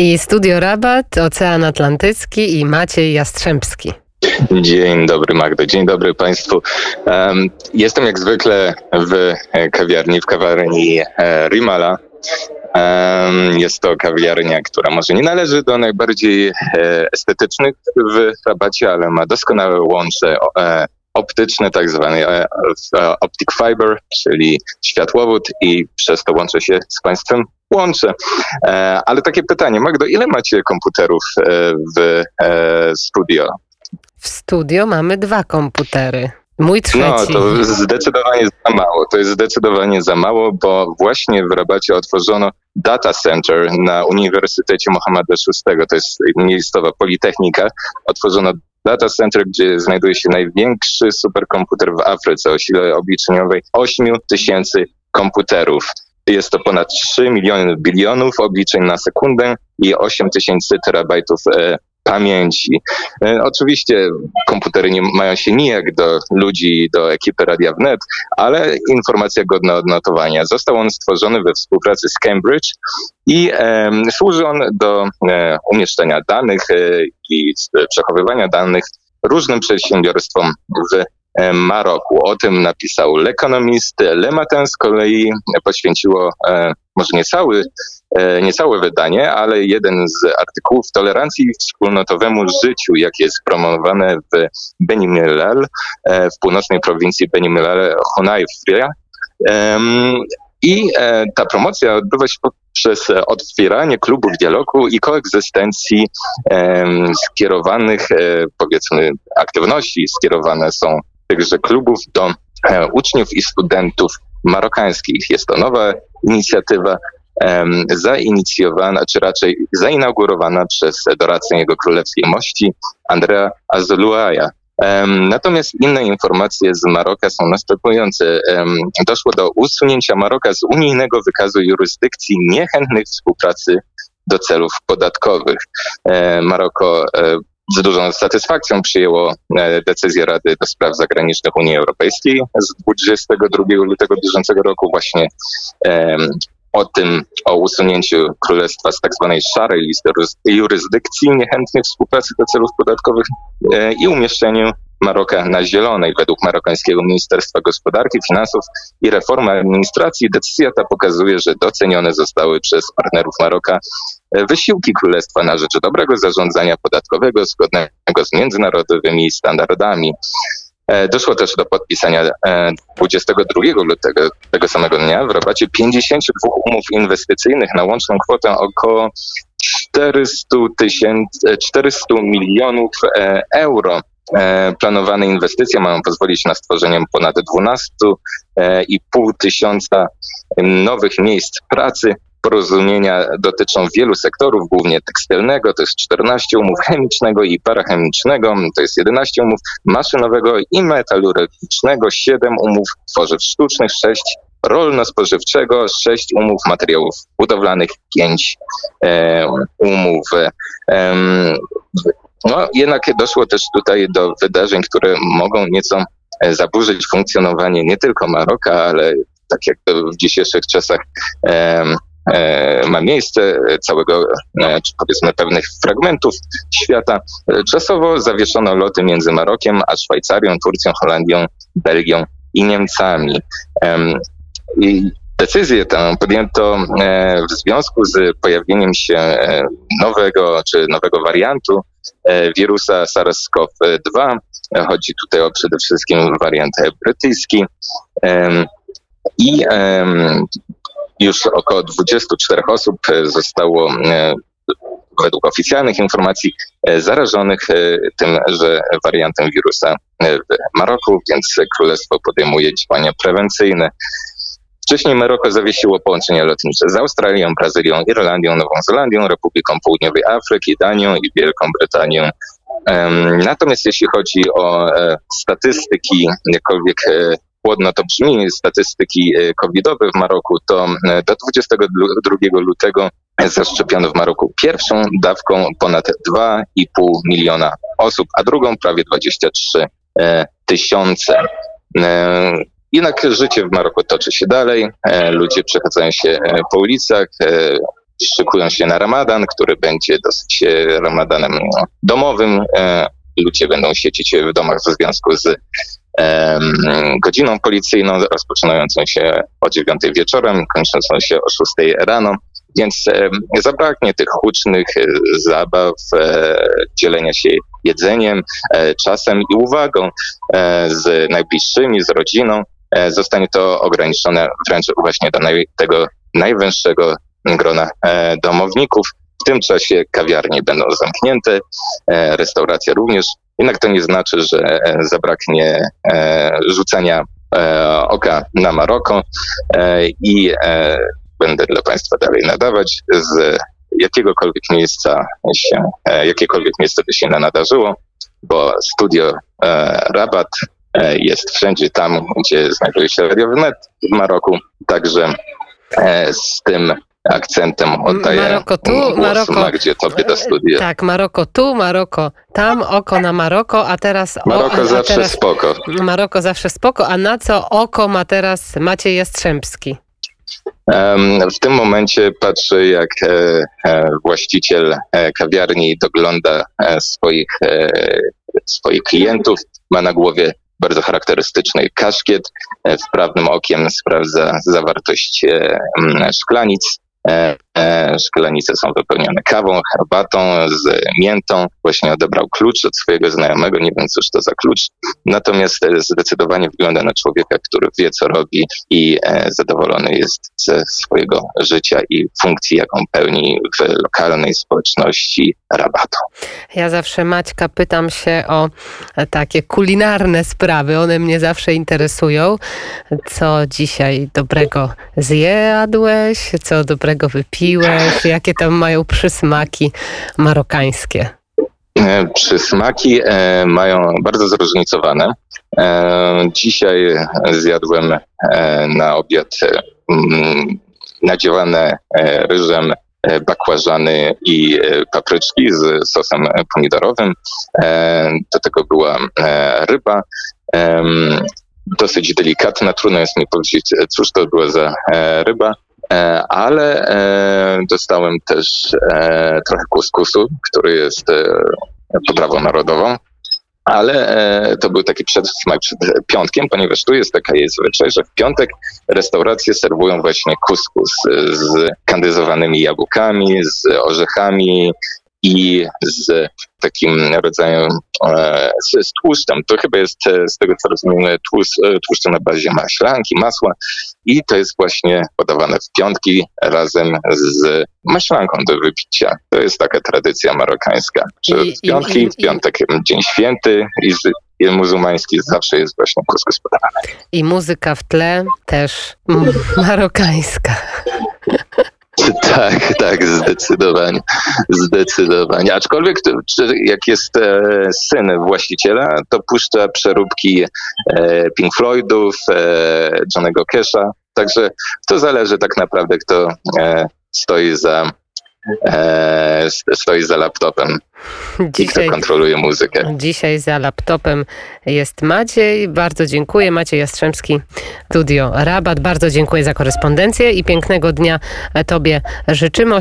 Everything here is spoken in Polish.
I Studio Rabat, Ocean Atlantycki i Maciej Jastrzębski. Dzień dobry Magdo, dzień dobry Państwu. Jestem jak zwykle w kawiarni, w kawiarni e, Rimala. Jest to kawiarnia, która może nie należy do najbardziej e, estetycznych w Rabacie, ale ma doskonałe łącze e, optyczne, tak zwany optic fiber, czyli światłowód i przez to łączę się z Państwem łączę. E, ale takie pytanie, Magdo, ile macie komputerów e, w studio? W studio mamy dwa komputery. Mój trzeci. No, to zdecydowanie za mało. To jest zdecydowanie za mało, bo właśnie w Rabacie otworzono data center na Uniwersytecie Mohammeda VI. To jest miejscowa politechnika. Otworzono data center, gdzie znajduje się największy superkomputer w Afryce o sile obliczeniowej 8 tysięcy komputerów. Jest to ponad 3 miliony bilionów obliczeń na sekundę i 8 tysięcy terabajtów e, pamięci. E, oczywiście komputery nie mają się nijak do ludzi, do ekipy Radia Wnet, ale informacja godna odnotowania. Został on stworzony we współpracy z Cambridge i e, służy on do e, umieszczenia danych e, i przechowywania danych różnym przedsiębiorstwom w Maroku. O tym napisał L'Economist. Le Matin z kolei poświęciło e, może nie cały E, niecałe wydanie, ale jeden z artykułów tolerancji wspólnotowemu życiu, jakie jest promowane w Beni Mellal, e, w północnej prowincji Beni Mellal, Honayfria. I e, ta promocja odbywa się poprzez otwieranie klubów dialogu i koegzystencji skierowanych, powiedzmy, aktywności skierowane są tychże klubów do uczniów i studentów marokańskich. Jest to nowa inicjatywa, zainicjowana, czy raczej zainaugurowana przez doradcę jego królewskiej mości Andrea Azoluaja. Natomiast inne informacje z Maroka są następujące. Doszło do usunięcia Maroka z unijnego wykazu jurysdykcji niechętnych współpracy do celów podatkowych. E, Maroko e, z dużą satysfakcją przyjęło e, decyzję Rady do Spraw Zagranicznych Unii Europejskiej z 22 lutego bieżącego roku właśnie o tym, o usunięciu królestwa z tak zwanej szarej listy jurysdykcji niechętnych współpracy do celów podatkowych e, i umieszczeniu Maroka na zielonej. Według marokańskiego Ministerstwa Gospodarki, Finansów i Reformy Administracji decyzja ta pokazuje, że docenione zostały przez partnerów Maroka e, wysiłki Królestwa na rzecz dobrego zarządzania podatkowego zgodnego z międzynarodowymi standardami. E, doszło też do podpisania 22 e, lutego tego samego dnia w Rabacie 52 umów inwestycyjnych na łączną kwotę około 400, tysięcy, 400 milionów euro. Planowane inwestycje mają pozwolić na stworzenie ponad 12,5 tysiąca nowych miejsc pracy Porozumienia dotyczą wielu sektorów, głównie tekstylnego, to jest 14 umów chemicznego i parachemicznego, to jest 11 umów maszynowego i metalurgicznego, 7 umów tworzyw sztucznych, 6 rolno-spożywczego, 6 umów materiałów budowlanych, 5 e, umów. E, no, jednak doszło też tutaj do wydarzeń, które mogą nieco e, zaburzyć funkcjonowanie nie tylko Maroka, ale tak jak to w dzisiejszych czasach E, ma miejsce, całego, e, czy powiedzmy pewnych fragmentów świata. Czasowo zawieszono loty między Marokiem a Szwajcarią, Turcją, Holandią, Belgią i Niemcami. I decyzję tę podjęto e, w związku z pojawieniem się nowego czy nowego wariantu wirusa SARS-CoV-2. Chodzi tutaj o przede wszystkim wariant brytyjski. I już około 24 osób e, zostało e, według oficjalnych informacji e, zarażonych tym, że wariantem wirusa w Maroku, więc królestwo podejmuje działania prewencyjne. Wcześniej Maroko zawiesiło połączenia lotnicze z Australią, Brazylią, Irlandią, Nową Zelandią, Republiką Południowej Afryki, Danią i Wielką Brytanią. Natomiast jeśli chodzi o statystyki, jakkolwiek chłodno to brzmi, statystyki e, covidowe w Maroku, to e, do 22 lutego zaszczepiono w Maroku pierwszą dawką ponad 2,5 miliona osób, a drugą prawie 23 e, tysiące. Jednak życie w Maroku toczy się dalej, ludzie przechadzają się po ulicach, szykują się na ramadan, który będzie dosyć e, ramadanem domowym. E, ludzie będą siedzieć w domach w związku z godziną policyjną rozpoczynającą się o 9 wieczorem, kończącą się o 6 rano. Więc zabraknie tych hucznych e, zabaw, dzielenia się jedzeniem, czasem i uwagą z najbliższymi, z rodziną. Zostanie to ograniczone wręcz właśnie do tego najwęższego grona e, domowników. W tym czasie kawiarnie będą zamknięte, e, restauracja również. Jednak to nie znaczy, że e, zabraknie rzucania oka na Maroko i będę dla Państwa dalej nadawać z jakiegokolwiek miejsca się, jakiekolwiek miejsce by się nadarzyło, bo studio Rabat jest wszędzie tam, gdzie znajduje się Radio Wnet w Maroku. Także z tym akcentem oddaję Maroko tu, głos Maroko, Magdzie Tobie do studia. Tak, Maroko tu, Maroko tam, oko na Maroko, a teraz... Maroko o, zawsze teraz, spoko. Maroko zawsze spoko, a na co oko ma teraz Maciej Jastrzębski? W tym momencie patrzę, jak e, e, właściciel e, kawiarni dogląda swoich, swoich klientów. Ma na głowie bardzo charakterystyczny kaszkiet. W prawnym okiem sprawdza zawartość szklanic. E, e, szklanice są wypełnione kawą, herbatą, z miętą. Właśnie odebrał klucz od swojego znajomego, nie wiem cóż to za klucz. Natomiast e, zdecydowanie wygląda na człowieka, który wie co robi i zadowolony jest ze swojego życia i funkcji, jaką pełni w lokalnej społeczności rabatu. Ja zawsze Maćka pytam się o takie kulinarne sprawy. One mnie zawsze interesują. Co dzisiaj dobrego zjadłeś? Co dobrego wypiłeś? Jakie tam mają przysmaki marokańskie? E, przysmaki e, mają bardzo zróżnicowane. E, dzisiaj zjadłem na obiad nadziewane ryżem bakłażany i papryczki z sosem pomidorowym. Do tego była ryba. Dosyć delikatna, trudno jest mi powiedzieć, cóż to była za ryba. E, ale e, dostałem też e, trochę kuskusu, który jest potrawą narodową. Ale to był taki przedsmak przed piątkiem, ponieważ tu jest taka jest zwyczaj, że w piątek restauracje serwują właśnie kuskus z kandyzowanymi jabłkami, z orzechami, i z takim rodzajem e, z, z tłustem. To chyba jest e, z tego co rozumiem tłust, e, tłuszcz na bazie maślanki, masła i to jest właśnie podawane w piątki razem z maślanką do wypicia. To jest taka tradycja marokańska, że w piątki, w piątek dzień święty i z i muzułmański zawsze jest właśnie kuskus podawany. I muzyka w tle też marokańska. Tak, tak, zdecydowanie. Zdecydowanie. Aczkolwiek jak jest e, syn właściciela, to puszcza przeróbki e, Pink Floydów, e, Johnego Cash'a. Także to zależy tak naprawdę, kto stoi za e, stoi za laptopem dzisiaj, i kto kontroluje muzykę. Dzisiaj za laptopem jest Maciej. Bardzo dziękuję. Maciej Jastrzębski, Studio Rabat. Bardzo dziękuję za korespondencję i pięknego dnia Tobie życzymy.